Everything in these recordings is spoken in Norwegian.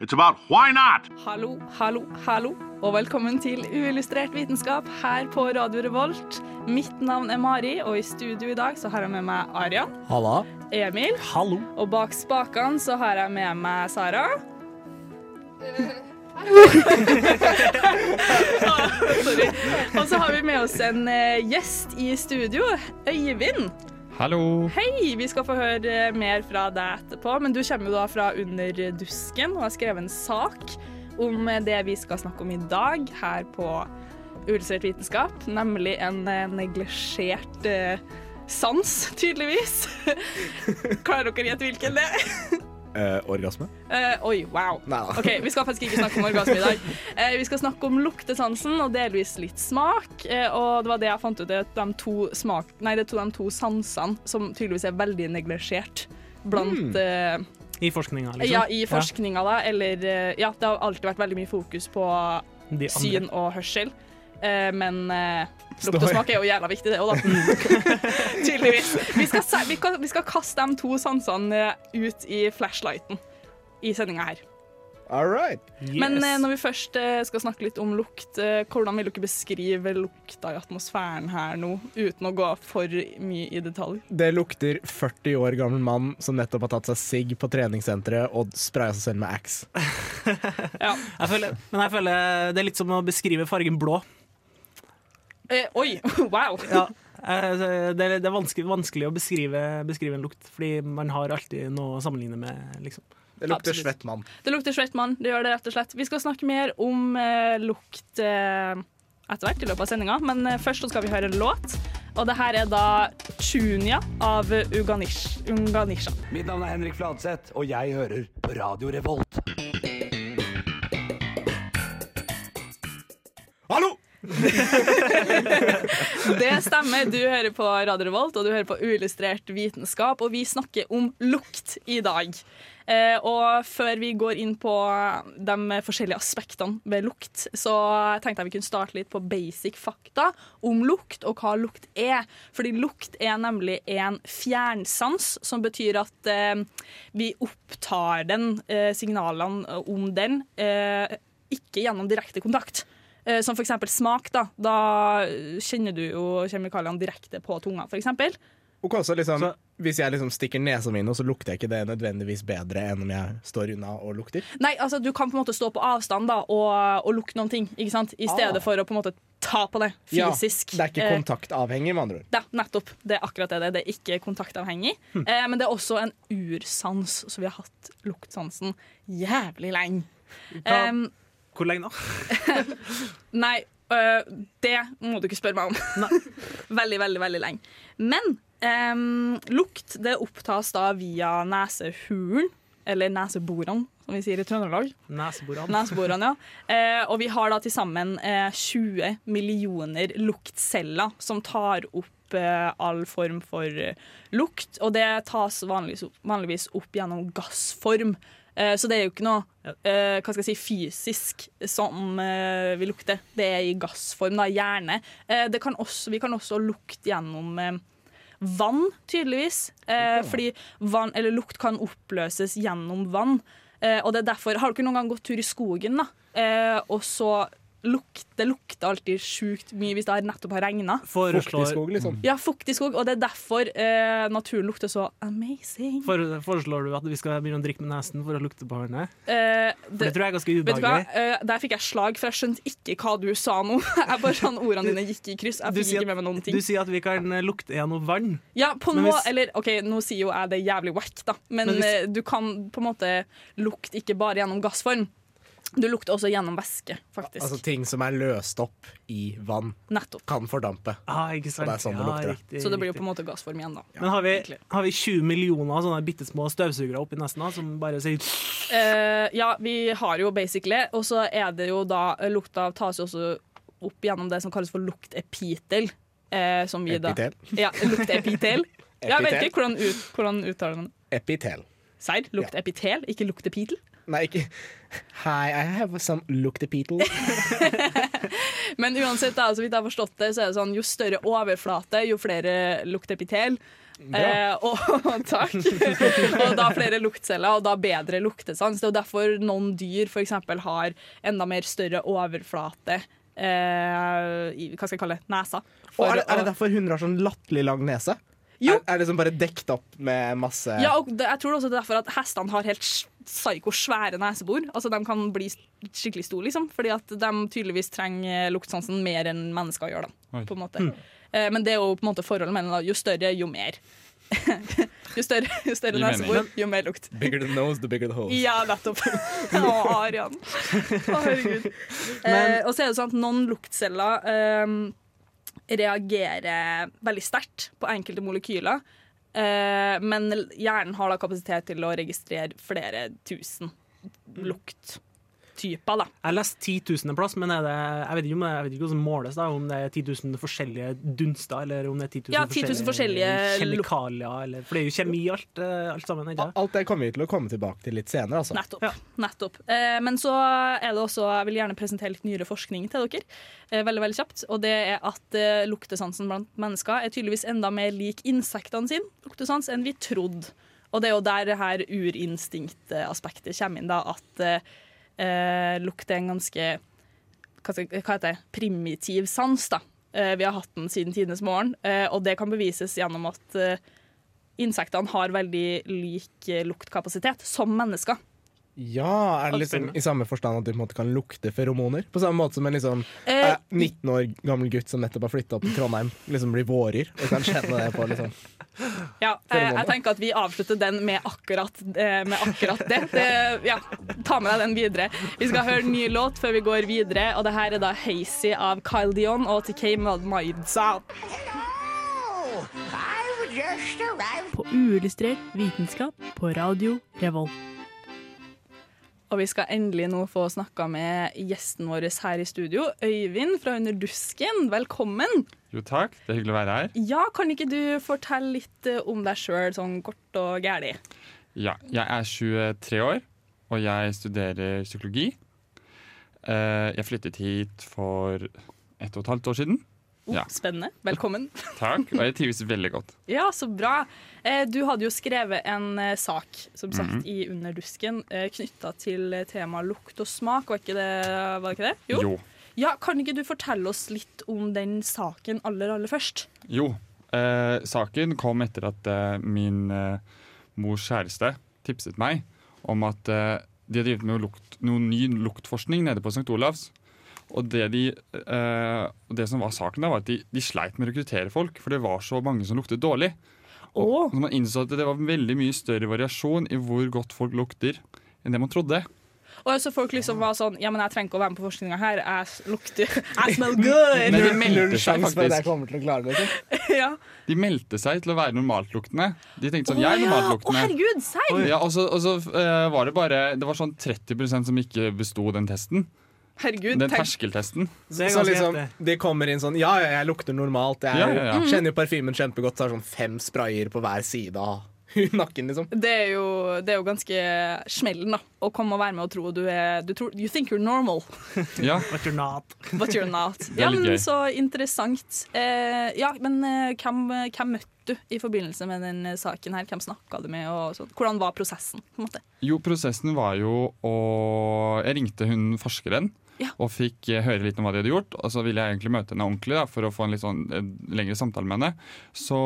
it's about why not. Hallo, hallo, hallo, og velkommen til Uillustrert vitenskap her på Radio Revolt. Mitt navn er Mari, og i studio i dag så har jeg med meg Arian, Halla. Emil, Hallo. og bak spakene så har jeg med meg Sara. Sorry. Og så har vi med oss en eh, gjest i studio, Øyvind. Hallo. Hei, vi skal få høre mer fra deg etterpå, men du kommer jo da fra Under dusken og har skrevet en sak om det vi skal snakke om i dag her på Ullustrert vitenskap, nemlig en eh, neglisjert eh, sans, tydeligvis. Klarer dere å gjette hvilken det er? Eh, orgasme? Eh, oi, wow. Neida. Ok, Vi skal faktisk ikke snakke om orgasme i dag. Eh, vi skal snakke om luktesansen og delvis litt smak. Eh, og det var det jeg fant ut, at de to, smak, nei, det er to, de to sansene som tydeligvis er veldig neglisjert blant eh, I forskninga, liksom. Ja, i forskninga, da. Eller Ja, det har alltid vært veldig mye fokus på syn og hørsel. Eh, men eh, lukt og smak er jo jævla viktig, det òg, da. Tydeligvis. Vi skal, vi, kan, vi skal kaste de to sansene eh, ut i flashlighten i sendinga her. All right. Yes. Men eh, når vi først eh, skal snakke litt om lukt, eh, hvordan vil dere beskrive lukta i atmosfæren her nå, uten å gå for mye i detalj? Det lukter 40 år gammel mann som nettopp har tatt seg sigg på treningssenteret og spraya seg selv med Axe. jeg føler, men jeg føler det er litt som å beskrive fargen blå. Eh, oi! Wow! Ja. eh, Det er, det er vanskelig, vanskelig å beskrive, beskrive en lukt, fordi man har alltid noe å sammenligne med. Liksom. Det lukter Absolutt. svett mann. Det lukter svett mann. Det gjør det rett og slett. Vi skal snakke mer om eh, lukt eh, etter hvert i løpet av sendinga, men eh, først så skal vi høre en låt. Og det her er da 'Chunia' av Uganish, Unganisha. Mitt navn er Henrik Fladseth, og jeg hører Radio Revolt. Det stemmer. Du hører på Radio Revolt, og du hører på Uillustrert vitenskap, og vi snakker om lukt i dag. Eh, og før vi går inn på de forskjellige aspektene ved lukt, så tenkte jeg vi kunne starte litt på basic fakta om lukt og hva lukt er. Fordi lukt er nemlig en fjernsans, som betyr at eh, vi opptar den, eh, signalene om den, eh, ikke gjennom direkte kontakt. Eh, Som eksempel smak. Da Da kjenner du jo kjemikaliene direkte på tunga, for eksempel. så liksom, Så- hvis jeg liksom stikker nesa mi nå, så lukter jeg ikke det nødvendigvis bedre enn om jeg står unna og lukter. Nei, altså Du kan på en måte stå på avstand da og, og lukte noen ting, ikke sant? i stedet Ah. for å på en måte ta på det Ja, fysisk. det er ikke Eh, kontaktavhengig, med andre ord. Ja, nettopp. Det er akkurat det det er. Det er ikke kontaktavhengig. Hm. Eh, men det er også en ursans, så vi har hatt luktsansen jævlig lenge. Em, Hvor lenge da? Nei, øh, det må du ikke spørre meg om. veldig, veldig, veldig lenge. Men em, lukt det opptas da via nesehulen, eller neseborene, som vi sier i Trøndelag. Neseborene. Neseborene, ja. Eh, og vi har da til sammen eh, 20 millioner luktceller som tar opp eh, all form for eh, lukt, og det tas vanligvis opp, vanligvis opp gjennom gassform. Eh, så det er jo ikke noe eh, hva skal jeg si, fysisk som eh, vi lukter. Det er i gassform, da, gjerne. Det kan også, vi kan også lukte gjennom vann, tydeligvis. Fordi vann, eller lukt kan oppløses gjennom vann. Og det er derfor, Har dere noen gang gått tur i skogen, da? Og så lukt, det lukter alltid sjukt mye hvis det nettopp har regna. Fuktig skog, liksom. Ja, fuktig skog, og det er derfor eh, naturen lukter så amazing. for, foreslår du at vi skal begynne å drikke med nesen for å lukte på hverandre? Eh, det, det tror jeg er ganske Vet du hva? ubehagelig. Eh, der fikk jeg slag, for jeg skjønte ikke hva du sa nå. Jeg bare sånn, Ordene dine gikk i kryss. Jeg fikk ikke med meg noen ting. Du sier at vi kan eh, lukte gjennom vann. Ja, på nå, hvis- eller ok, nå sier jo jeg det jævlig wack, da. Men, Men hvis- eh, du kan på en måte lukte ikke bare gjennom gassform. Du lukter også gjennom væske, faktisk. Altså ting som er løst opp i vann, Nettopp. kan fordampe. Ah, ikke sant? Og det er sånn det lukter, riktig, Så det blir jo på en måte gassform igjen, da. Men har vi, har vi 20 millioner sånne bitte små støvsugere oppi nesten da, som bare sier uh, ja, vi har jo basically, og så er det jo da eh, Lukta tas jo også opp gjennom det som kalles for luktepitel. Eh, som vi da Epitel. Ja, luktepitel. Ja, jeg vet ikke hvordan, ut, hvordan uttaler man det. Epitel. Serr? ja. ikke luktepitel? Nei, ikke Hi, I have some luktepitel. Men uansett, da, så vidt jeg har forstått det, så er det sånn jo større overflate, jo flere luktepitel Eh, og, takk. og da flere luktceller, og da bedre luktesans. Det er jo derfor noen dyr eksempel har enda mer større overflate. Eh, i, hva skal jeg kalle det? Nesa. For er, det, er det derfor hunder har sånn latterlig lang nese? Jo. Er, er det som bare dekt opp med masse Ja, og det, jeg tror også det er derfor at hestene har helt s- psyko svære nesebor. Altså De kan bli skikkelig store, liksom. Fordi at de tydeligvis trenger luktsansen mer enn mennesker gjør. da på en måte. Eh, Men det er jo på en måte forholdet mellom jo større, jo mer. jo større, jo større nesebor, jo mer lukt. Bigger the nose, the bigger the hole. Ja, nettopp. Å, Arian. Å, herregud. Eh, og så er det sånn at noen luktceller eh, reagerer veldig sterkt på enkelte molekyler. Eh, men hjernen har da kapasitet til å registrere flere tusen lukttyper, da. Jeg har lest 10 000 plass, men er det, jeg, vet ikke om det, jeg vet ikke hvordan det måles. da Om det er 10 000 forskjellige dunster, eller om det er 10 000, Ja, 10 000 forskjellige forskjellige kjemikalier. Eller, for det er jo kjemi alt, eh, alt sammen. Ikke? Alt det kommer vi til å komme tilbake til litt senere, altså. Nettopp. nettopp. Eh, men så er det også Jeg vil gjerne presentere litt nyere forskning til dere. Eh, veldig, veldig kjapt. Og det er at eh, luktesansen blant mennesker er tydeligvis enda mer lik insektene sin luktesans enn vi trodde. Og det er jo der det her urinstinktaspektet kommer inn, da. At eh, lukter er en ganske hva, skal, hva heter det, primitiv sans. da. Eh, vi har hatt den siden tidenes morgen, eh, og det kan bevises gjennom at eh, insektene har veldig lik eh, luktkapasitet som mennesker. Ja, er det liksom i samme forstand at du på en måte kan lukte feromoner? På samme måte som en liksom Eh, eh, 19 år gammel gutt som nettopp har flytta opp til Trondheim, liksom blir vårer og kan kjenne det på liksom Ja, eh, jeg tenker at vi avslutter den med akkurat, eh, med akkurat det. det. Ja, ta med deg den videre. Vi skal høre en ny låt før vi går videre, og det her er da 'Hazy' av Kyle Dion og TK Madmides. På uillustrert vitenskap på Radio Revolt. Og vi skal endelig nå få snakka med gjesten vår her i studio, Øyvind fra Under dusken. Velkommen. Jo takk, det er hyggelig å være her. Ja, Kan ikke du fortelle litt eh, om deg sjøl, sånn kort og gæli? Ja, jeg er 23 år, og jeg studerer psykologi. Eh, Jeg flyttet hit for ett og et halvt år siden. Oh, Ja. Spennende. Velkommen. Takk, og jeg trives veldig godt. Ja, så bra. Eh, Du hadde jo skrevet en eh, sak som sagt, Mhm. i Underdusken knytta til eh, temaet lukt og smak. Var, ikke det, var ikke det? Jo. Ja, Kan ikke du fortelle oss litt om den saken aller, aller først? Jo. Eh, saken kom etter at eh, min eh, mors kjæreste tipset meg om at eh, de har drevet med lukt, noe ny luktforskning nede på St. Olavs. Og det, de, eh, det som var saken, da var at de, de sleit med å rekruttere folk, for det var så mange som luktet dårlig. Og så man innså at det var veldig mye større variasjon i hvor godt folk lukter enn det man trodde. Og så folk liksom var sånn Ja, men jeg trenger ikke å være med på forskninga her. Jeg lukter I smell good! Men de meldte seg jeg faktisk. kommer til å klare det. Liksom. ja. De meldte seg til å være normaltluktende. De tenkte sånn, oh, jeg er ja. Å, herregud, serr! Ja, og så, og så uh, var det bare Det var sånn 30% som ikke besto den testen. Herregud, Den terskeltesten. Det Så liksom, de kommer inn sånn Ja, ja, jeg lukter normalt. Jeg Ja, ja, ja. kjenner jo parfymen kjempegodt. Så har sånn fem sprayer på hver side av nakken, liksom. Det er, jo, det er jo ganske smellen, da. Å komme og være med og tro du er du tror, You think you're normal, Ja. But you're not. but you're not. Ja, men. Så interessant. Eh, ja, men eh, hvem, hvem møtte du i forbindelse med den saken her? Hvem snakka du med? Og? Hvordan var prosessen? på en måte? Jo, prosessen var jo å Jeg ringte hun forskeren Ja. og fikk eh, høre litt om hva de hadde gjort. Og så ville jeg egentlig møte henne ordentlig da, for å få en litt sånn eh, lengre samtale med henne. Så,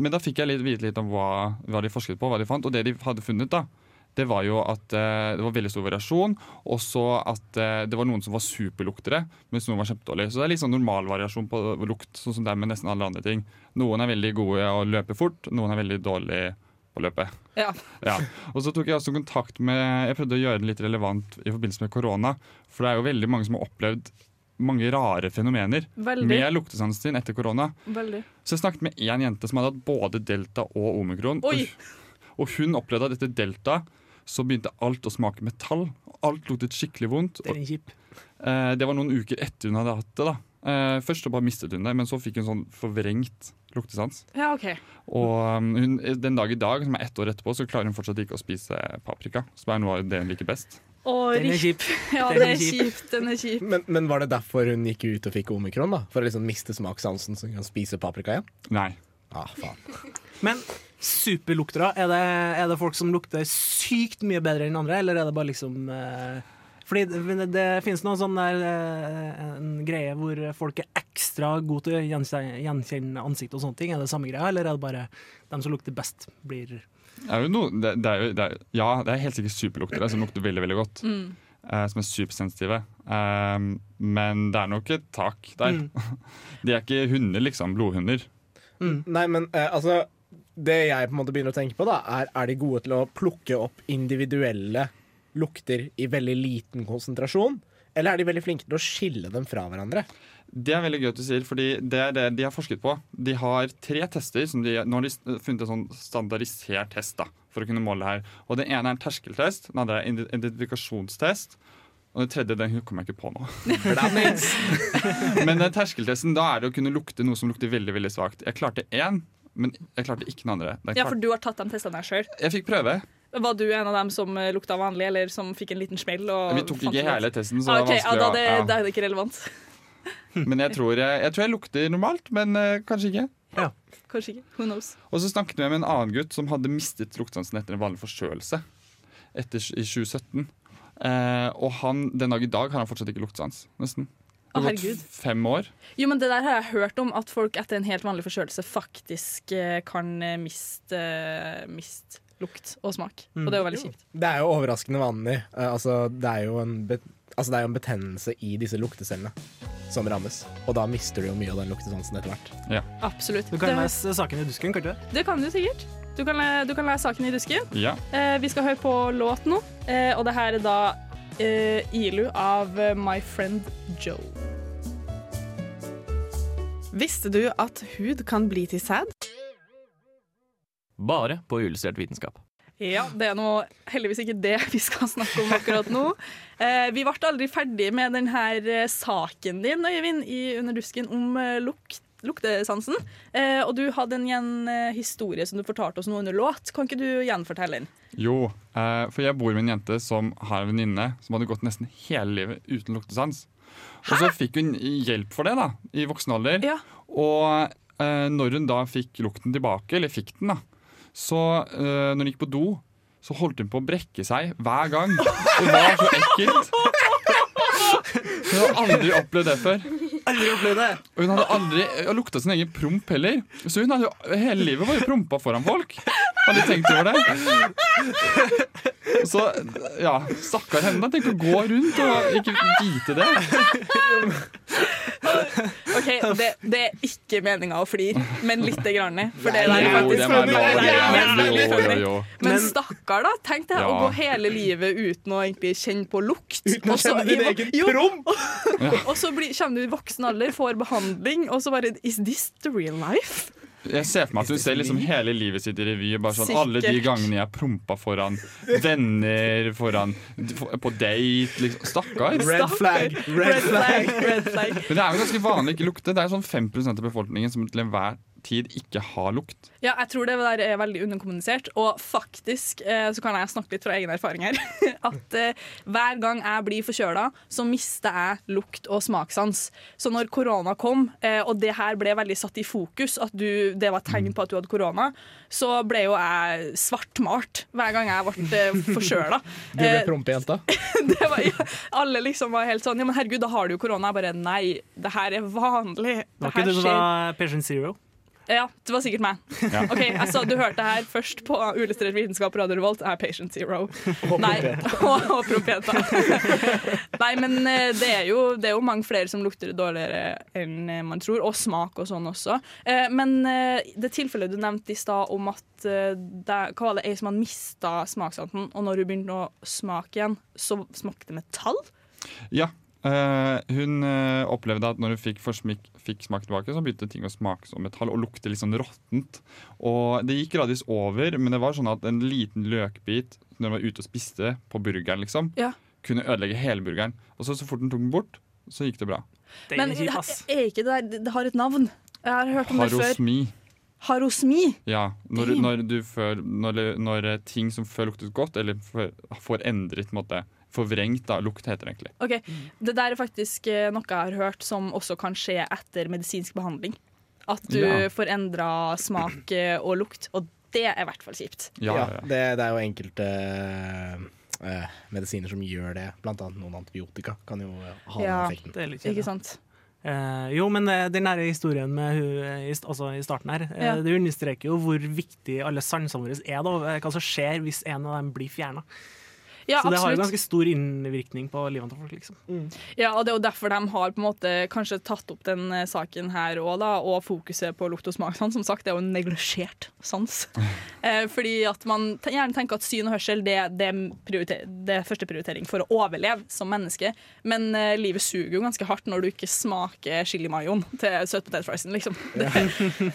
men da fikk jeg litt, vite litt om hva, hva de forsket på, hva de fant. Og det de hadde funnet, da, det var jo at eh, det var veldig stor variasjon. Og så at eh, det var noen som var superluktere, mens noen var kjempedårlige. Så det er litt sånn normal variasjon på lukt, sånn som det er med nesten alle andre ting. Noen er veldig gode å løpe fort, noen er veldig dårlige etterpåløpet. Ja. Ja. Og så tok jeg også kontakt med Jeg prøvde å gjøre det litt relevant i forbindelse med korona. For det er jo veldig mange som har opplevd mange rare fenomener Veldig. med luktesansen sin etter korona. Veldig. Så jeg snakket med én jente som hadde hatt både delta og omikron. Oi! Og hun opplevde at etter delta så begynte alt å smake metall. Alt luktet skikkelig vondt. Det er en kjip. Eh, det var noen uker etter hun hadde hatt det. da eh, Først så bare mistet hun det, men så fikk hun sånn forvrengt luktesans. Ja, OK. Og um, hun, den dag i dag, som er ett år etterpå, så klarer hun fortsatt ikke å spise paprika. Som er noe av det hun liker best. Og Den er kjip. Ja, Den er kjip. Den er kjip. Men, men var det derfor hun gikk ut og fikk omikron? da? For å liksom miste smakssansen så hun kan spise paprika igjen? Nei. Ah, faen. Men superluktere, er det, er det folk som lukter sykt mye bedre enn andre, eller er det bare liksom eh, Fordi det, det, det finnes noen sånn der en greie hvor folk er ekstra gode til å gjenkjenne, gjenkjenne ansikt og sånne ting. Er det samme greia, eller er det bare dem som lukter best, blir er noe, det, det er jo, det er, ja, det er helt sikkert superluktere som lukter veldig veldig godt. Mm. Uh, som er supersensitive. Uh, men det er nok et tak der. Mm. De er ikke hunder, liksom. Blodhunder. Nei, men uh, altså Det jeg på en måte begynner å tenke på, da er er de gode til å plukke opp individuelle lukter i veldig liten konsentrasjon? Eller er de veldig flinke til å skille dem fra hverandre? Det er veldig gøy at du sier, fordi det er det de har forsket på. De har tre tester. Som de, nå har de funnet en sånn standardisert test da, for å kunne måle det her. Og Det ene er en terskeltest, den andre er en identifikasjonstest. Og den tredje den kommer jeg ikke på nå. men den terskeltesten, da er det å kunne lukte noe som lukter veldig veldig svakt. Jeg klarte én, men jeg klarte ikke den andre. Den Ja, for du har tatt de testene her sjøl. Jeg fikk prøve. Var du en av dem som eh, lukta vanlig, eller som fikk en liten smell? Og Vi tok ikke hele testen, så okay, det var var ja, vanskelig da, det, ja. da er det ikke relevant. Men jeg tror jeg, jeg tror jeg lukter normalt, men uh, kanskje ikke. Kanskje ikke. Who knows? Og så snakket vi med en annen gutt som hadde mistet luktesansen etter en vanlig forkjølelse etter, i 2017. Uh, og han, den dag i dag har han fortsatt ikke luktesans. Nesten. Det har gått fem år. Jo, men Det der har jeg hørt om, at folk etter en helt vanlig forkjølelse faktisk eh, kan eh, miste, eh, miste lukt og smak. Og det er jo veldig kjipt. Det er jo overraskende vanlig. Eh, altså, det er jo en, altså, det er en betennelse i disse luktecellene som rammes. Og da mister du jo mye av den luktesansen etter hvert. Absolutt. Du kan Det, lese saken i dusken, kan du det? kan du sikkert. Du kan, le- du kan lese saken i dusken. Ja. Eh, vi skal høre på låt nå, eh, og det her er da eh, Ilu av My Friend Joe. Visste du at hud kan bli til sæd? Bare på Uillustrert vitenskap. Ja, det er nå heldigvis ikke det vi skal snakke om akkurat nå. Eh, vi ble aldri ferdig med denne eh, saken din, Øyvind, i Under dusken om eh, lukt, luktesansen. Eh, og du hadde en igjen, eh, historie som du fortalte oss nå under låt. Kan ikke du gjenfortelle den? Jo, eh, for jeg bor med en jente som har en venninne som hadde gått nesten hele livet uten luktesans. Og så fikk hun hjelp for det da, i voksen alder. Ja. Og eh, når hun da fikk lukten tilbake, eller fikk den, da, så uh, når hun gikk på do, så holdt hun på å brekke seg hver gang. Det var så ekkelt. Hun hadde aldri opplevd det før. Aldri opplevd det. Og hun hadde aldri lukta sin egen promp heller. Så hun hadde jo hele livet bare prompa foran folk. Hadde tenkt over det. Så ja, stakkar henne. Tenk å gå rundt og ikke vite det. OK, det, det er ikke meninga å flire, men lite grann. For det der er faktisk Jo. Men stakkar, da. Tenk deg å gå hele livet uten å egentlig kjenne på lukt. Uten å kjenne din egen promp! Og så kommer du i voksen alder, får behandling, og så bare Is this the real life? Jeg ser for meg at hun ser liksom hele livet sitt i revy. Bare sånn, Sikkert. alle de gangene jeg prompa foran venner, foran, på date. Liksom. Stakkar. Red flag, red flag. red flag. Men det er jo ganske vanlig ikke lukte. Det er sånn 5 av befolkningen som til enhver tid ikke har lukt. Ja, jeg tror det der er veldig underkommunisert. Og faktisk eh, så kan jeg snakke litt fra egen erfaring her. At eh, hver gang jeg blir forkjøla, så mister jeg lukt og smakssans. Så når korona kom, eh, og det her ble veldig satt i fokus, at du, det var tegn på at du hadde korona, så ble jo jeg svartmalt hver gang jeg ble forkjøla. Du ble prompejenta. ja, alle liksom var helt sånn Ja, men herregud, da har du jo korona. Jeg bare nei, det her er vanlig. Det var ikke du som var patient zero? Ja, det var sikkert meg. Ja. Ok, altså, Du hørte her først på Uillustrert vitenskap på Radio Revolt. Er Patient Zero. Nei, og, og prompeta. Nei, men eh, det er, jo, det er jo mange flere som lukter dårligere enn eh, man tror, og smak og sånn også. Eh, Men det tilfellet du nevnte i stad om at det, hva var det, ei som hadde mista smakssansen, og når hun begynte å smake igjen, så smakte det metall? Ja. Eh, hun uh, opplevde at når hun fikk, forsmik, fikk smak tilbake, så begynte ting å smake som metall og lukte litt sånn råttent. Og det gikk gradvis over, men det var sånn at en liten løkbit når hun var ute og spiste på burgeren, liksom, Ja. kunne ødelegge hele burgeren. Og så, så fort hun tok den bort, så gikk det bra. Men er ikke det der Det har et navn. Jeg har hørt om det før. Harosmi. Harosmi. Ja, når, når, du før, når, når eh, ting som før luktet godt, eller får, får endret på en måte, Forvrengt da, lukt heter det egentlig. Ok, Det der er faktisk eh, noe jeg har hørt som også kan skje etter medisinsk behandling. At du Ja. får endra smak eh, og lukt, og det er i hvert fall kjipt. Ja, ja, ja. Det, det er jo enkelte eh, medisiner som gjør det. Blant annet noen antibiotika kan jo ha den effekten. Det er litt kjedelig. Ikke sant? Eh, jo, men eh, den nære historien med hun eh, i, altså i starten her, eh, Ja. det understreker jo hvor viktig alle sansene våre er. da, eh, Hva som skjer hvis en av dem blir fjerna. Ja, Så det har jo ganske stor innvirkning på livet til folk. liksom. Ja, og Det er jo derfor de har på en måte kanskje tatt opp den eh, saken her òg, da, og fokuset på lukt og smak. Sånn. Som sagt, det er jo en neglisjert sans. Eh, fordi at man gjerne tenker at syn og hørsel det, det, det er første prioritering for å overleve som menneske. Men eh, livet suger jo ganske hardt når du ikke smaker chili mayoen til søtpotetfriesen, liksom. Det,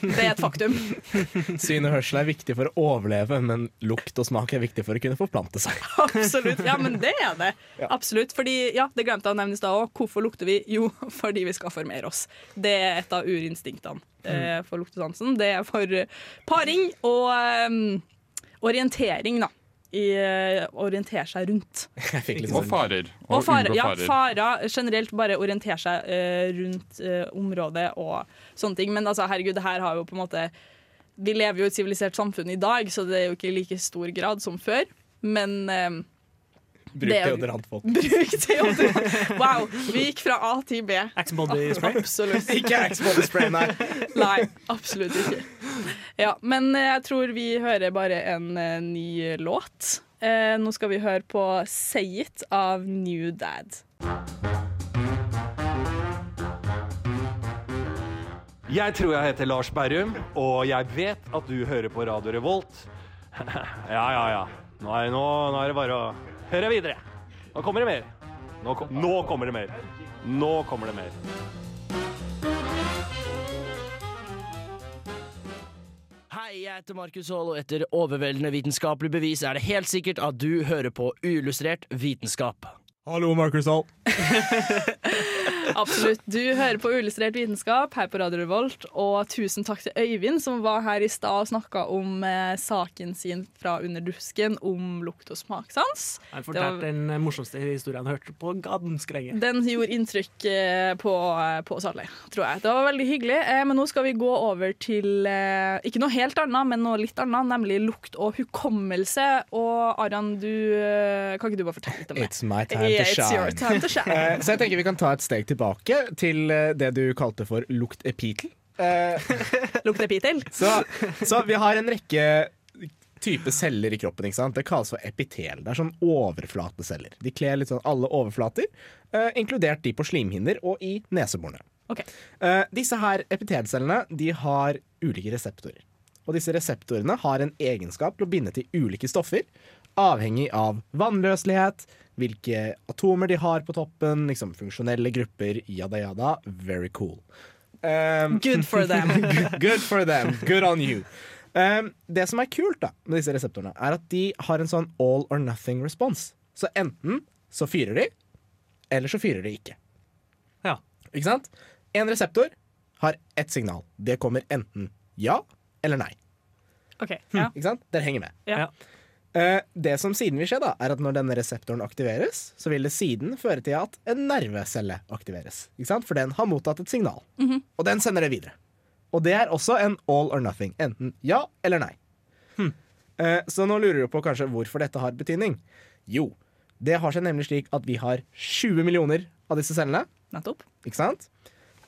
det er et faktum. Syn og hørsel er viktig for å overleve, men lukt og smak er viktig for å kunne forplante seg. Absolutt. Ja, men det er det. Absolutt. Fordi, ja, det glemte jeg å nevne i stad òg. Hvorfor lukter vi? Jo, fordi vi skal formere oss. Det er et av urinstinktene eh, for luktesansen. Det er for eh, paring og eh, orientering, da. I uh, orientere seg rundt. Og farer. Og farer. Ja, farer. farer. Generelt bare orientere seg uh, rundt uh, området og sånne ting. Men altså, herregud, det her har jo på en måte Vi lever jo i et sivilisert samfunn i dag, så det er jo ikke i like stor grad som før. Men eh, Bruk det deodorant, folk. Bruk deodorant. Wow, vi gikk fra A til B. Axe-body spray. Absolutt. Ikke Axe-body spray, nei. Nei, absolutt ikke. Ja, men eh, jeg tror vi hører bare en eh, ny låt. Eh, nå skal vi høre på Say It av New Dad. Jeg tror jeg heter Lars Berrum, og jeg vet at du hører på Radio Revolt. ja, ja, ja. Nå er, nå, nå er det bare å høre videre. Nå kommer det mer. Nå, kom, nå kommer det mer. Nå kommer det mer. Hei, jeg heter Markus Haall, og etter overveldende vitenskapelig bevis er det helt sikkert at du hører på uillustrert vitenskap. Hallo, Markus Hall. Absolutt. Du hører på Uillustrert vitenskap her på Radio Revolt. Og tusen takk til Øyvind, som var her i stad og snakka om eh, saken sin fra Under dusken om lukt og smakssans. Jeg fortalte var- den morsomste historien jeg hørte på ganske lenge. Den gjorde inntrykk eh, på, på oss alle, tror jeg. Det var veldig hyggelig. Eh, Men nå skal vi gå over til eh, ikke noe helt annet, men noe litt annet, nemlig lukt og hukommelse. Og Aran, du, eh, kan ikke du bare fortelle litt om det? It's my time Yeah, to it's your shine. time to shine. Eh, Så jeg tenker vi kan ta et steg tilbake til eh, det du kalte for luktepitel. Eh, Luktepitel? Så, så vi har en rekke type celler i kroppen. ikke sant? Det kalles for epitel. Det er sånn overflateceller. De kler litt sånn alle overflater, eh, inkludert de på slimhinner og i neseborene. Okay. Eh, disse her epitelcellene de har ulike reseptorer. Og disse reseptorene har en egenskap til å binde til ulike stoffer, avhengig av vannløselighet, hvilke atomer de har på toppen, liksom funksjonelle grupper, jada jada. Very cool. Um, Good for them. good for them. Good on you. Um, det som er kult da med disse reseptorene, er at de har en sånn all or nothing response. Så enten så fyrer de, eller så fyrer de ikke. Ja. Ikke sant? En reseptor har ett signal. Det kommer enten ja eller nei. OK. Ja. Ikke sant? Dere henger med. Ja. Det som siden vil skje, da, er at når denne reseptoren aktiveres, så vil det siden føre til at en nervecelle aktiveres. Ikke sant? For den har mottatt et signal, Mhm. og den sender det videre. Og det er også en all or nothing. Enten ja eller nei. Hm. så nå lurer du på kanskje hvorfor dette har betydning. Jo, det har seg nemlig slik at vi har 20 millioner av disse cellene. Nettopp. Ikke sant?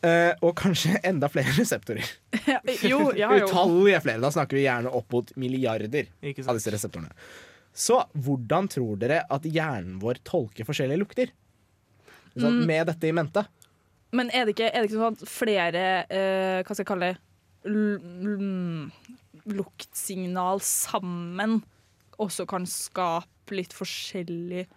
Eh, og kanskje enda flere reseptorer. jo, ja, jo. Utallige flere. Da snakker vi gjerne opp mot milliarder av disse reseptorene. Så hvordan tror dere at hjernen vår tolker forskjellige lukter? Sånn, Mm. Med dette i mente. Men er det ikke, er det ikke sånn at flere uh, Hva skal jeg kalle det? L l luktsignal sammen også kan skape litt forskjellig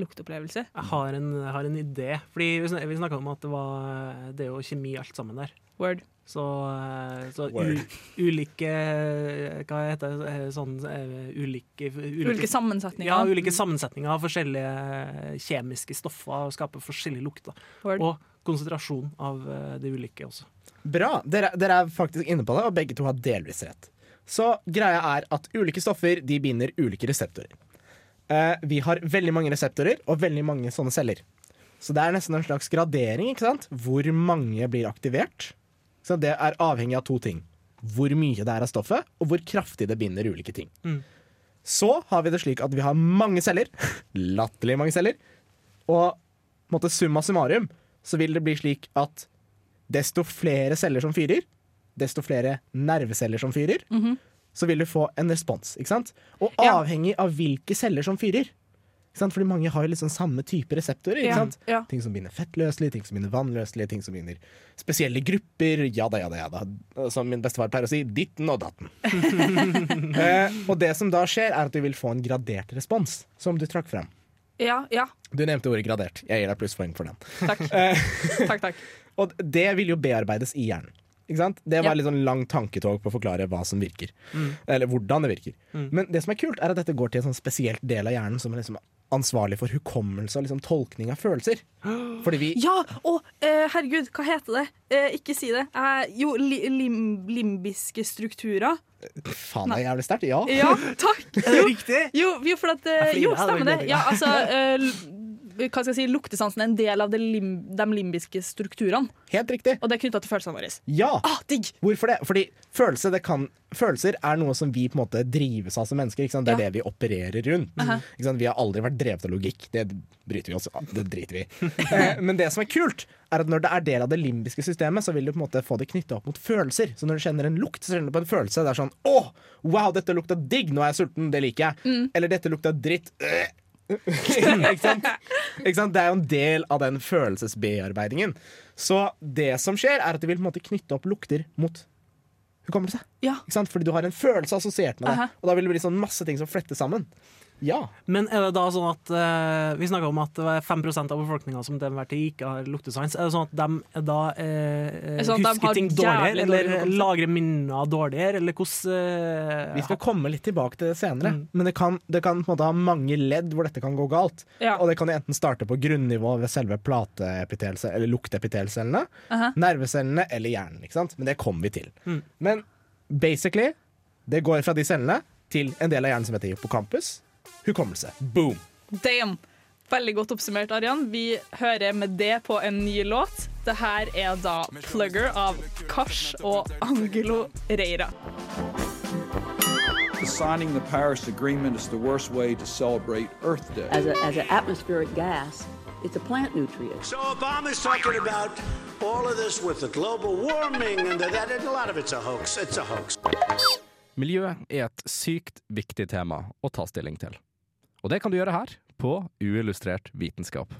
lukteopplevelse? Jeg har en, jeg har en idé. Fordi vi vi snakka om at det, var, det er jo kjemi alt sammen der. Word. Så, eh, så u, ulike Hva heter det? eh, Sånn ulike, ulike, Ulike sammensetninger. Ja, ulike sammensetninger av forskjellige kjemiske stoffer skaper forskjellige lukter. Word. Og konsentrasjon av de det ulike også. Bra. Dere, dere er faktisk inne på det, og begge to har delvis rett. Så greia er at ulike stoffer de binder ulike reseptorer. Eh, vi har veldig mange reseptorer og veldig mange sånne celler. Så det er nesten en slags gradering. ikke sant? Hvor mange blir aktivert. Så det er avhengig av to ting. Hvor mye det er av stoffet, og hvor kraftig det binder ulike ting. Mm. Så har vi det slik at vi har mange celler. Latterlig mange celler. Og måtte, summa summarum så vil det bli slik at desto flere celler som fyrer, desto flere nerveceller som fyrer, Mhm. Så vil du få en respons. ikke sant? Og avhengig av hvilke celler som fyrer. Ikke sant? Fordi mange har jo liksom samme type reseptorer. ikke Ja, sant? ja. Ting som binder fettløselig, ting som binder vannløselig, ting som binder spesielle grupper. Ja da, ja da, ja da. Som min bestefar pleier å si, ditten og datten. eh, og det som da skjer, er at du vil få en gradert respons, som du trakk frem. Ja, ja. Du nevnte ordet gradert. Jeg gir deg plusspoeng for den. Takk. Eh, takk, takk. Og det vil jo bearbeides i hjernen. Ikke sant? Det var Ja. litt sånn lang tanketog på å forklare hva som virker. Mm. Eller hvordan det virker. Mm. Men det som er kult, er at dette går til en sånn spesielt del av hjernen som er liksom ansvarlig for hukommelse og liksom tolkning av følelser. Fordi vi Ja! Å, eh, herregud, hva heter det? Eh, ikke si det. Eh, jo, li lim limbiske strukturer. Faen, det er jævlig sterkt. Ja. Ja, takk! Det riktig? Jo, jo for at Jo, stemmer det. Ja, altså eh, Hva skal jeg si, Luktesansen er en del av de, lim de limbiske strukturene. Helt riktig. Og det er knytta til følelsene våre. Ja! Ah, digg! Hvorfor det? Fordi følelse, det kan, følelser er noe som vi på en måte drives av som mennesker. Det er Ja. det vi opererer rundt. Sant? Vi har aldri vært drevet av logikk. Det bryter vi oss av. Det driter vi. Eh, Men det som er kult, er at når det er del av det limbiske systemet, så vil du på en måte få det knytta opp mot følelser. Så når du kjenner en lukt, så kjenner du på en følelse. Det er sånn Å, wow, dette lukta digg! Nå er jeg sulten. Det liker jeg. Mm. Eller dette lukta dritt. Øh. Ikke sant? Ikke sant? Det er jo en del av den følelsesbearbeidingen. Så det som skjer, er at det vil på en måte knytte opp lukter mot hukommelse. Ja. Ikke sant? Fordi du har en følelse assosiert med det. Aha. Og da vil det bli sånn masse ting som flettes sammen. Ja. Men er det da sånn at eh, Vi snakka om at det var 5 av befolkninga som til enhver tid ikke har luktesans. Er det sånn at de da eh, sånn at de husker har ting jævlig dårligere, dårlig eller hukommelse? lagrer minner dårligere, eller hvordan eh, Vi skal komme litt tilbake til det senere. Mm. Men det kan, det kan på en måte ha mange ledd hvor dette kan gå galt. Ja. Og det kan enten starte på grunnivå ved selve plateepitelcellene, eller luktepitelcellene, Aha. nervecellene eller hjernen. ikke sant? Men det kommer vi til. Mm. Men basically, det går fra de cellene til en del av hjernen som heter hippocampus. Hukommelse. Boom. Damn! Veldig godt oppsummert, Arian. Vi hører med det på en ny låt. Det her er da 'Plugger' av Kars og Angelo Reira. Signing the Paris Agreement is the worst way to celebrate Earth Day. As, a, as an atmospheric gas, it's a plant nutrient. So Obama's talking about all of this with the global warming and that, and a lot of it's a hoax. It's a hoax. Miljø er et sykt viktig tema å ta stilling til. Og det kan du gjøre her, på Uillustrert vitenskap.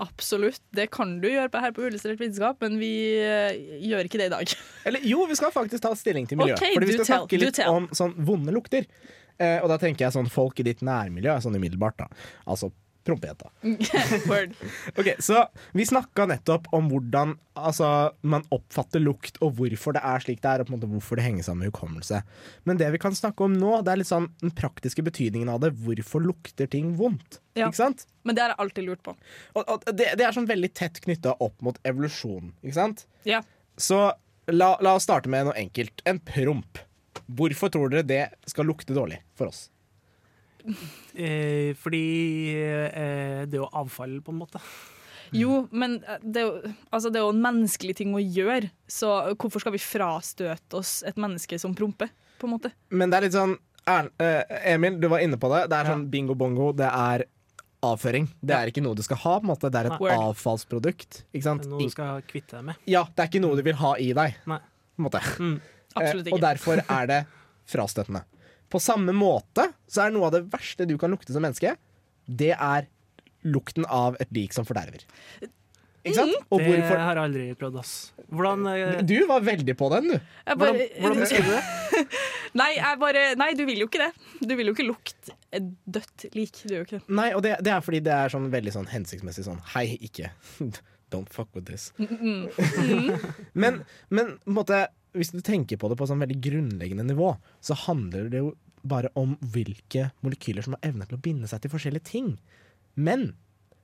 Absolutt. Det kan du gjøre her på Uillustrert vitenskap, men vi eh, gjør ikke det i dag. Eller jo, vi skal faktisk ta stilling til miljø. Okay, Fordi vi skal tell, snakke litt om sånn vonde lukter. Eh, og da tenker jeg sånn folk i ditt nærmiljø, sånn umiddelbart, da. Altså prompejenta. Ok, Så vi snakka nettopp om hvordan altså, man oppfatter lukt, og hvorfor det er slik det er, og på en måte hvorfor det henger sammen med hukommelse. Men det vi kan snakke om nå, det er litt sånn den praktiske betydningen av det. Hvorfor lukter ting vondt? Ja. Ikke sant? Men det har jeg alltid lurt på. Og, og det, det er sånn veldig tett knytta opp mot evolusjon, ikke sant? Ja. Så la, la oss starte med noe enkelt. En promp. Hvorfor tror dere det skal lukte dårlig for oss? Eh, Fordi eh, det er jo avfall, på en måte. Jo, men eh, det er, jo, altså det er jo en menneskelig ting å gjøre, så hvorfor skal vi frastøte oss et menneske som promper, på en måte? Men det er litt sånn er, eh, Emil, du var inne på det. Det er sånn bingo bongo. Det er avføring. Det er ikke noe du skal ha. på en måte Det er et Word. avfallsprodukt. Ikke sant? Noe du skal kvitte deg med. Ja, det er ikke noe du vil ha i deg. Nei. På en måte. Absolutt Eh, ikke. Og derfor er det frastøtende. På samme måte så er noe av det verste du kan lukte som menneske, det er lukten av et lik som forderver. Ikke sant? Og det hvorfor har jeg aldri prøvd, ass. Hvordan eh, Du var veldig på den, du. Jeg bare- Hvordan, hvordan beskriver du det? Nei, jeg bare, nei, du vil jo ikke det. Du vil jo ikke lukte et dødt lik. Du gjør jo ikke det. Nei, og det, det er fordi det er sånn veldig sånn hensiktsmessig sånn Hei, ikke Don't fuck with this. Mm, mm. Men, men på en måte, hvis du tenker på det på sånn veldig grunnleggende nivå, så handler det jo bare om hvilke molekyler som har evne til å binde seg til forskjellige ting. Men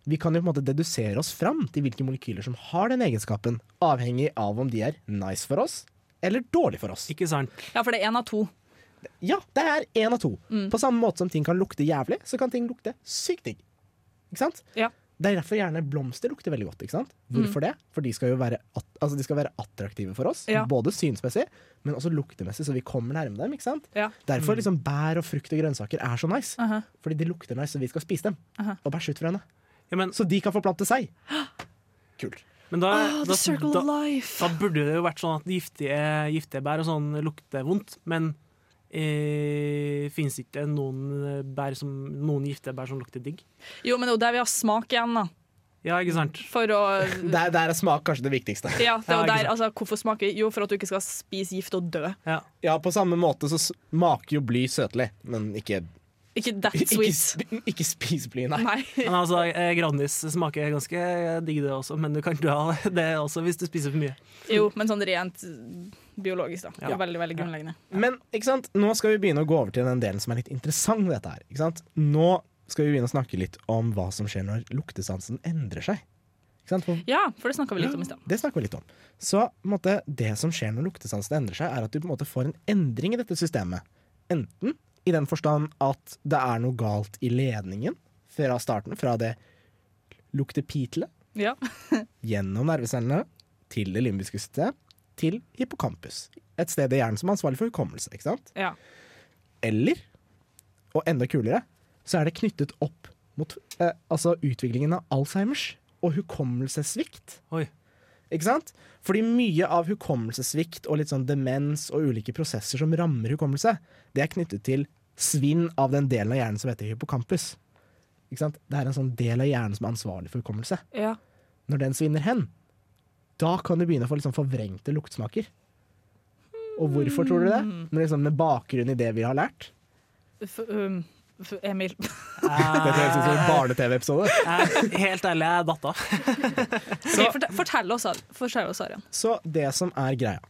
vi kan jo på en måte dedusere oss fram til hvilke molekyler som har den egenskapen, avhengig av om de er nice for oss eller dårlig for oss. Ikke sant? Ja, for det er én av to. Ja, det er én av to. Mm. På samme måte som ting kan lukte jævlig, så kan ting lukte sykt digg. Ikke sant? Ja. Det er derfor gjerne blomster lukter veldig godt. ikke sant? Hvorfor det? For de skal jo være, at, altså de skal være attraktive for oss, Ja. både synsmessig, men også luktemessig, så vi kommer nærme dem. ikke sant? Ja. Derfor liksom bær og frukt og grønnsaker er så nice. Aha. Fordi de lukter nice, så vi skal spise dem. Aha. Og bæsje ut frøene. Ja, men, Så de kan forplante seg. Kult. men da, oh, da, da, da burde det jo vært sånn at giftige, giftige bær og sånn lukter vondt, men eh, fins ikke noen, bær som, noen giftige bær som lukter digg? Jo, men det er jo der vi har smak igjen, da. Ja, ikke sant? For å Der, der er smak kanskje det viktigste. Ja, det er Ja, der, altså, hvorfor smaker Jo, for at du ikke skal spise gift og dø. Ja. Ja, på samme måte så smaker jo bly søtelig, men ikke Ikke that Ikke, sweet. sp ikke spis bly, nei. Nei. Men altså, eh, Grandis smaker ganske digg det også, men du kan dø av det også hvis du spiser for mye. Jo, men sånn rent biologisk, da. Ja. veldig, veldig grunnleggende. Men ikke sant? nå skal vi begynne å gå over til den delen som er litt interessant. dette her, ikke sant? Nå skal vi begynne å snakke litt om hva som skjer når luktesansen endrer seg. For Ja, for det snakka vi litt om i stad. det snakker vi litt om. Så måte, det som skjer når luktesansen endrer seg, er at du på en måte får en endring i dette systemet. Enten i den forstand at det er noe galt i ledningen fra starten, fra det luktepitlet Ja. gjennom nervecellene til det limbiske system til hippocampus. Et sted i hjernen som er ansvarlig for hukommelse. ikke sant? ja. Eller, og enda kulere, så er det knyttet opp mot eh, altså utviklingen av Alzheimers og hukommelsessvikt. Oi. Ikke sant? Fordi mye av hukommelsessvikt og litt sånn demens og ulike prosesser som rammer hukommelse, det er knyttet til svinn av den delen av hjernen som heter hippocampus. Ikke sant? Det er en sånn del av hjernen som er ansvarlig for hukommelse. ja. Når den svinner hen, da kan du begynne å få sånn forvrengte luktsmaker. Og hvorfor tror du det? Med, liksom, med bakgrunn i det vi har lært. F um, f Emil. Dette høres ut som en barne-TV-episode. Helt ærlig, jeg datt av. Fortell, oss, fortell oss, Arian. Så det som er greia,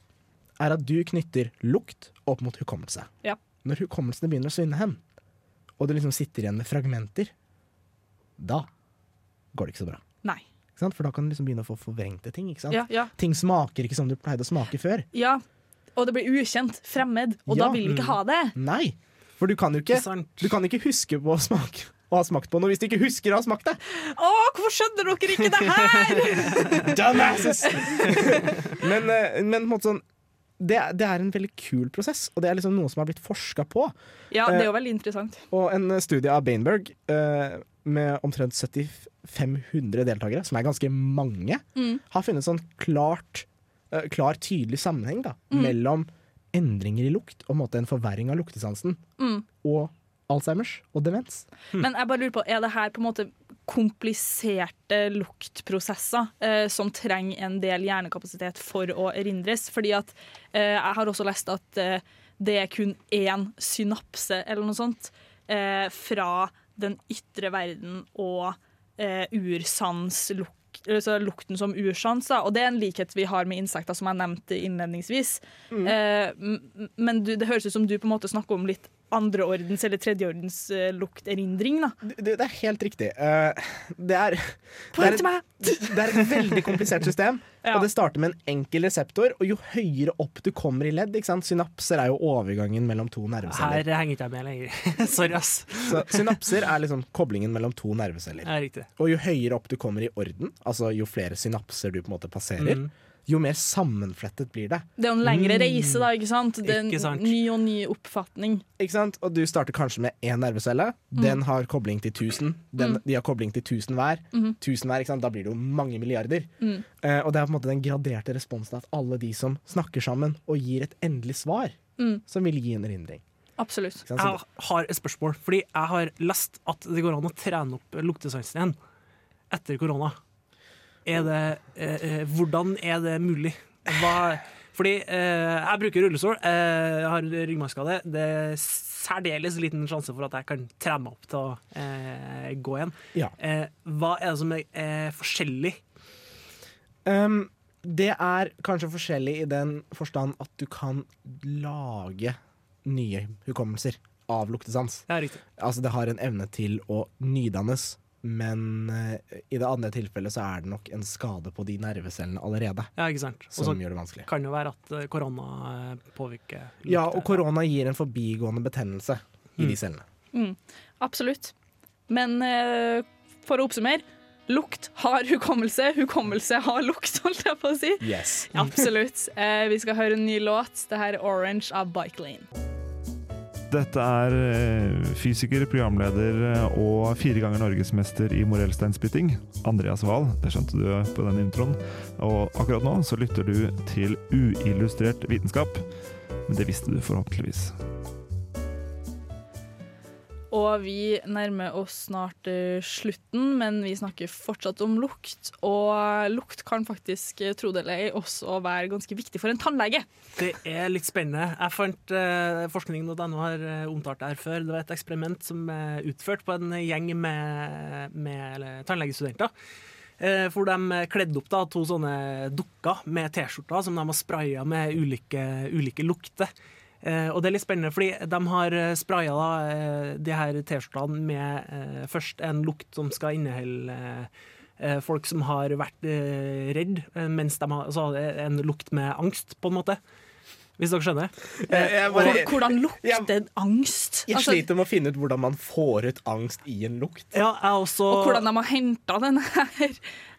er at du knytter lukt opp mot hukommelse. Ja. Når hukommelsene begynner å svinne hen, og du liksom sitter igjen med fragmenter, da går det ikke så bra. Nei. Ikke sant? For da kan du liksom begynne å få forvrengte ting. Ikke sant? Ja, ja. Ting smaker ikke som du pleide å smake før. Ja, og det blir ukjent, fremmed, og Ja. da vil vi ikke ha det. Nei, for du kan jo ikke, du kan ikke huske på å smake å ha smakt på noe hvis du ikke husker å ha smakt det. Å, hvorfor skjønner dere ikke det her?! Dumbasses! men, eh, men på en måte sånn det, det er en veldig kul prosess, og det er liksom noe som har blitt forska på. Ja, det er jo veldig interessant. Og en studie av Bainberg uh, med omtrent 7500 deltakere, som er ganske mange, Mm. har funnet sånn klart, eh, klar, tydelig sammenheng da, Mm. mellom endringer i lukt og en en forverring av luktesansen Mm. og Alzheimers og demens. Men jeg bare lurer på, er det her på en måte kompliserte luktprosesser eh, som trenger en del hjernekapasitet for å erindres? Fordi at eh, jeg har også lest at eh, det er kun én synapse eller noe sånt eh, fra den ytre verden og eh, ursanslukt altså lukten som ursans, da. og det er en likhet vi har med insekter, som jeg nevnte innledningsvis. Mm. Eh, men du, det høres ut som du på en måte snakker om litt andreordens eller tredjeordens uh, lukterindring. Da. Det, det er helt riktig. Uh, det er Poeng det til er, det er et veldig komplisert system. Ja. Og det starter med en enkel reseptor, og jo høyere opp du kommer i ledd ikke sant? Synapser er jo overgangen mellom to nerveceller. Her henger ikke jeg med lenger. Sorry, ass. Så synapser er liksom koblingen mellom to nerveceller. Og jo høyere opp du kommer i orden, altså jo flere synapser du på en måte passerer, Mm. Jo mer sammenflettet blir det. Det er jo en lengre reise, da, ikke sant? Det er en ny og ny oppfatning. Ikke sant? Og du starter kanskje med én nervecelle. Mm. Den har kobling til 1000. Den, Mm. De har kobling til 1000 hver. Mm. Tusen hver, ikke sant? Da blir det jo mange milliarder. Mm. Eh, og det er på en måte den graderte responsen at alle de som snakker sammen og gir et endelig svar, Mm. som vil gi en erindring. Absolutt. Sant? Jeg har et spørsmål, fordi jeg har lest at det går an å trene opp luktesansen igjen etter korona. Er det, eh, eh, hvordan er det mulig? Hva, fordi eh, jeg bruker rullestol, eh, jeg har ryggmargskade. Det er særdeles liten sjanse for at jeg kan trene meg opp til å eh, gå igjen. Ja. Eh, hva er det som er forskjellig? Um, det er kanskje forskjellig i den forstand at du kan lage nye hukommelser av luktesans. Ja. Altså det har en evne til å nydannes, men uh, i det andre tilfellet så er det nok en skade på de nervecellene allerede. Ja, ikke sant? Og Som så gjør det vanskelig. Kan jo være at eh, korona påvirker påvirker Ja, og korona gir en forbigående betennelse i de cellene. Mm. Absolutt. Men uh, for å oppsummere lukt har hukommelse, hukommelse har lukt, holdt jeg på å si. Yes. Absolutt. Uh, vi skal høre en ny låt. Det her er 'Orange' av Bike Lane. Dette er eh, fysiker, programleder eh, og fire ganger norgesmester i morellsteinspytting, Andreas Wahl. Det skjønte du på den introen. Og akkurat nå så lytter du til uillustrert vitenskap. Men det visste du forhåpentligvis. Og vi nærmer oss snart eh, slutten, men vi snakker fortsatt om lukt. Og lukt kan faktisk, eh, tro det eller ei, også være ganske viktig for en tannlege. Det er litt spennende. Jeg fant uh, Forskning.no har eh, omtalt det her før. Det var et eksperiment som er utført på en gjeng med, med tannlegestudenter. For de kledde opp da, to sånne dukker med T-skjorter som de har spraya med ulike, ulike lukter. Eh, og det er litt spennende, fordi de har spraya da, eh, de her T-skjortene med eh, først en lukt som skal inneholde eh, folk som har vært eh, redd, eh, mens de har altså, en lukt med angst, på en måte. Hvis dere skjønner? Jeg- jeg bare- Hvordan lukter angst? Jeg Altså, sliter med å finne ut hvordan man får ut angst i en lukt. Ja, jeg også og hvordan de har henta den her,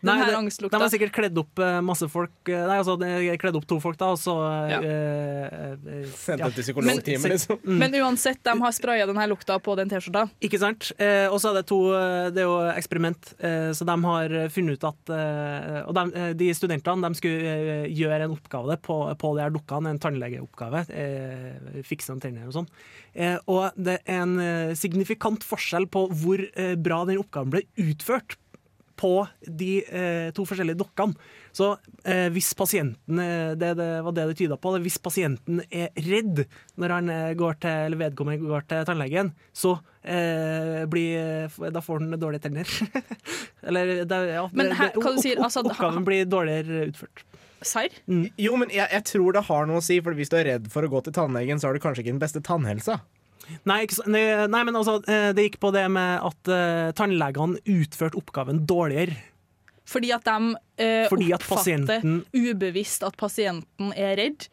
den Nei, her angstlukta. De har sikkert kledd opp eh, masse folk eh, Nei, altså, kledd opp to folk, da, og så Ja. eh, eh, Sendt ja. dem til psykologtime, Men- liksom. Mm. Men uansett, de har spraya den her lukta på den T-skjorta. Ikke sant? Eh, og så er det to eh, Det er jo eksperiment. Eh, så de har funnet ut at eh, Og de, eh, de studentene de skulle eh, gjøre en oppgave på, på de her dukkene, en tannlegeoppgave. Eh, fikse noen tenner og sånn. Eh, og det er en eh, signifikant forskjell på hvor eh, bra den oppgaven ble utført på de eh, to forskjellige dokkene. Så eh, hvis pasienten eh, det, det var det det tyda på, hvis pasienten er redd når han eh, går til, eller vedkommende går til tannlegen, så eh, blir, da får han dårlige tenner. eller det, ja, Men her- det- hva du sier, altså, oppgaven blir dårligere utført. Serr? Jo, men jeg, jeg tror det har noe å si, for hvis du er redd for å gå til tannlegen, så har du kanskje ikke den beste tannhelsa. Nei, ikke, så- nei, nei, men altså, eh, det gikk på det med at uh, tannlegene utførte oppgaven dårligere. Fordi at de uh, Fordi at oppfatter pasienten- ubevisst at pasienten er redd.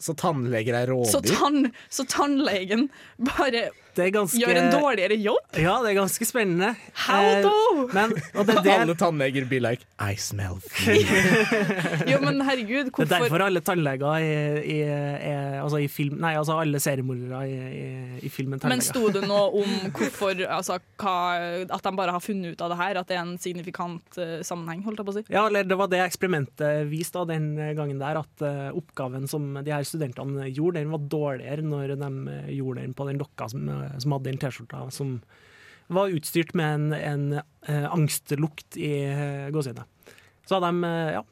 Så tannleger er Så, tann, så tannlegen bare ganske gjør en dårligere jobb? Ja, det er ganske spennende. How do? Men, og det, det, Alle tannleger blir like I smell fear. Jo, men herregud, Det er derfor alle tannleger i, i, i, altså i film Nei, altså alle seriemordere i, i, i filmen Men tannleger. sto det noe om hvorfor altså, hva, At de bare har funnet ut av det her? At det er en signifikant uh, sammenheng? holdt jeg på å si Ja, eller Det var det eksperimentet viste da, den gangen der, at uh, oppgaven som de her studentene gjorde, den var dårligere når de eh, gjorde den på den dokka som, eh, som hadde den T-skjorta som var utstyrt med en, en eh, angstlukt i uh, Så Så de, eh, ja,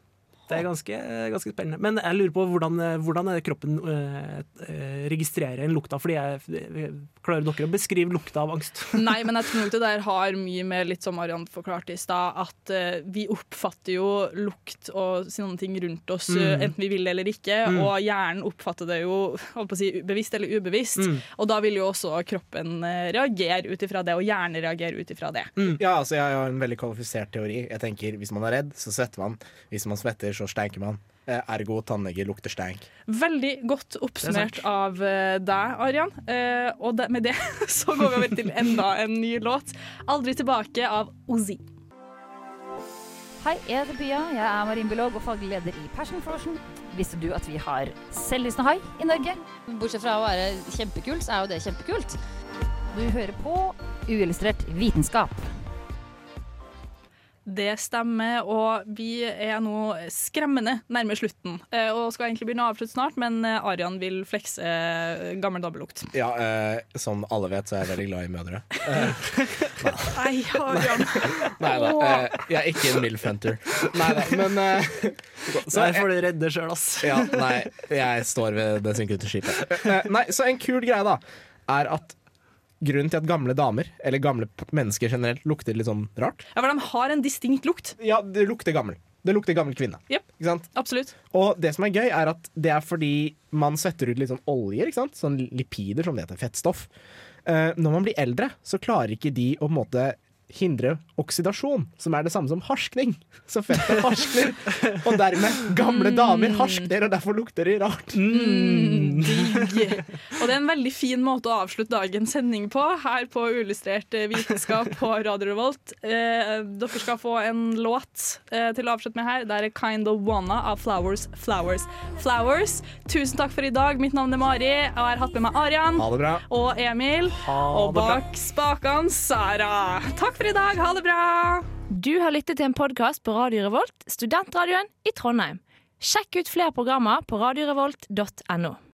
det er ganske, ganske spennende. Men jeg lurer på hvordan, hvordan er kroppen eh, eh, registrerer en lukta? Fordi jeg, Klarer dere å beskrive lukta av angst? Nei, men jeg tror nok det der har mye med litt som Mariann forklarte i stad, at eh, vi oppfatter jo lukt og sånne ting rundt oss, Mm. enten vi vil eller ikke, Mm. og hjernen oppfatter det jo holdt på å si, bevisst eller ubevisst. Mm. Og da vil jo også kroppen reagere ut ifra det, og hjernen reagere ut ifra det. Ja, altså Jeg har en veldig kvalifisert teori. Jeg tenker Hvis man er redd, så svetter man. Hvis man svetter, så stenker man. Eh, Ergo tannlege lukter stenk. Veldig godt oppsummert av eh, deg, Arian. Eh, og det, med det så går vi over til enda en ny låt. 'Aldri tilbake' av Ozzy. Hei, jeg heter Pia. Jeg er marinbiolog og faglig leder i Passion Frosion. Visste du at vi har selvlysende hai i Norge? Bortsett fra å være kjempekult, så er jo det kjempekult. Du hører på Uillustrert vitenskap. Det stemmer, og vi er nå skremmende nærme slutten. Eh, og skal egentlig begynne å avslutte snart, men eh, Arian vil flekse eh, gammel dabbelukt. Ja, eh, som alle vet, så er jeg veldig glad i mødre. Nei, Arian. Nei da, eh, jeg er ikke en MILF-hunter. Nei da, men eh, Der får du redde sjøl, ass. Ja, nei, jeg står ved det synkete skipet. Eh, Nei, så en kul greie, da, er at grunnen til at gamle damer, eller gamle mennesker generelt, lukter litt sånn rart Ja, for de har en distinkt lukt. Ja, det lukter gammel. Det lukter gammel kvinne. Yep, absolutt. Og det som er gøy, er at det er fordi man setter ut litt sånn oljer, ikke sant? Sånn lipider, som det heter. Fettstoff. Uh, når man blir eldre, så klarer ikke de å på en måte hindre oksidasjon, som er det samme som harskning. Så fettet harskner, og dermed gamle damer harskner, og derfor lukter de rart. Digg. Og det er en veldig fin måte å avslutte dagens sending på, her på Uillustrert eh, vitenskap på Radio Revolt. Eh, dere skal få en låt eh, til å avslutte med her. Det er Kind of Wanna av Flowers, Flowers, Flowers. Tusen takk for i dag. Mitt navn er Mari, og jeg har hatt med meg Arian det og Emil. og bak spakene Sara. For i dag. Ha det bra. Du har lyttet til en podkast på Radio Revolt, studentradioen i Trondheim. Sjekk ut flere programmer på radiorevolt.no.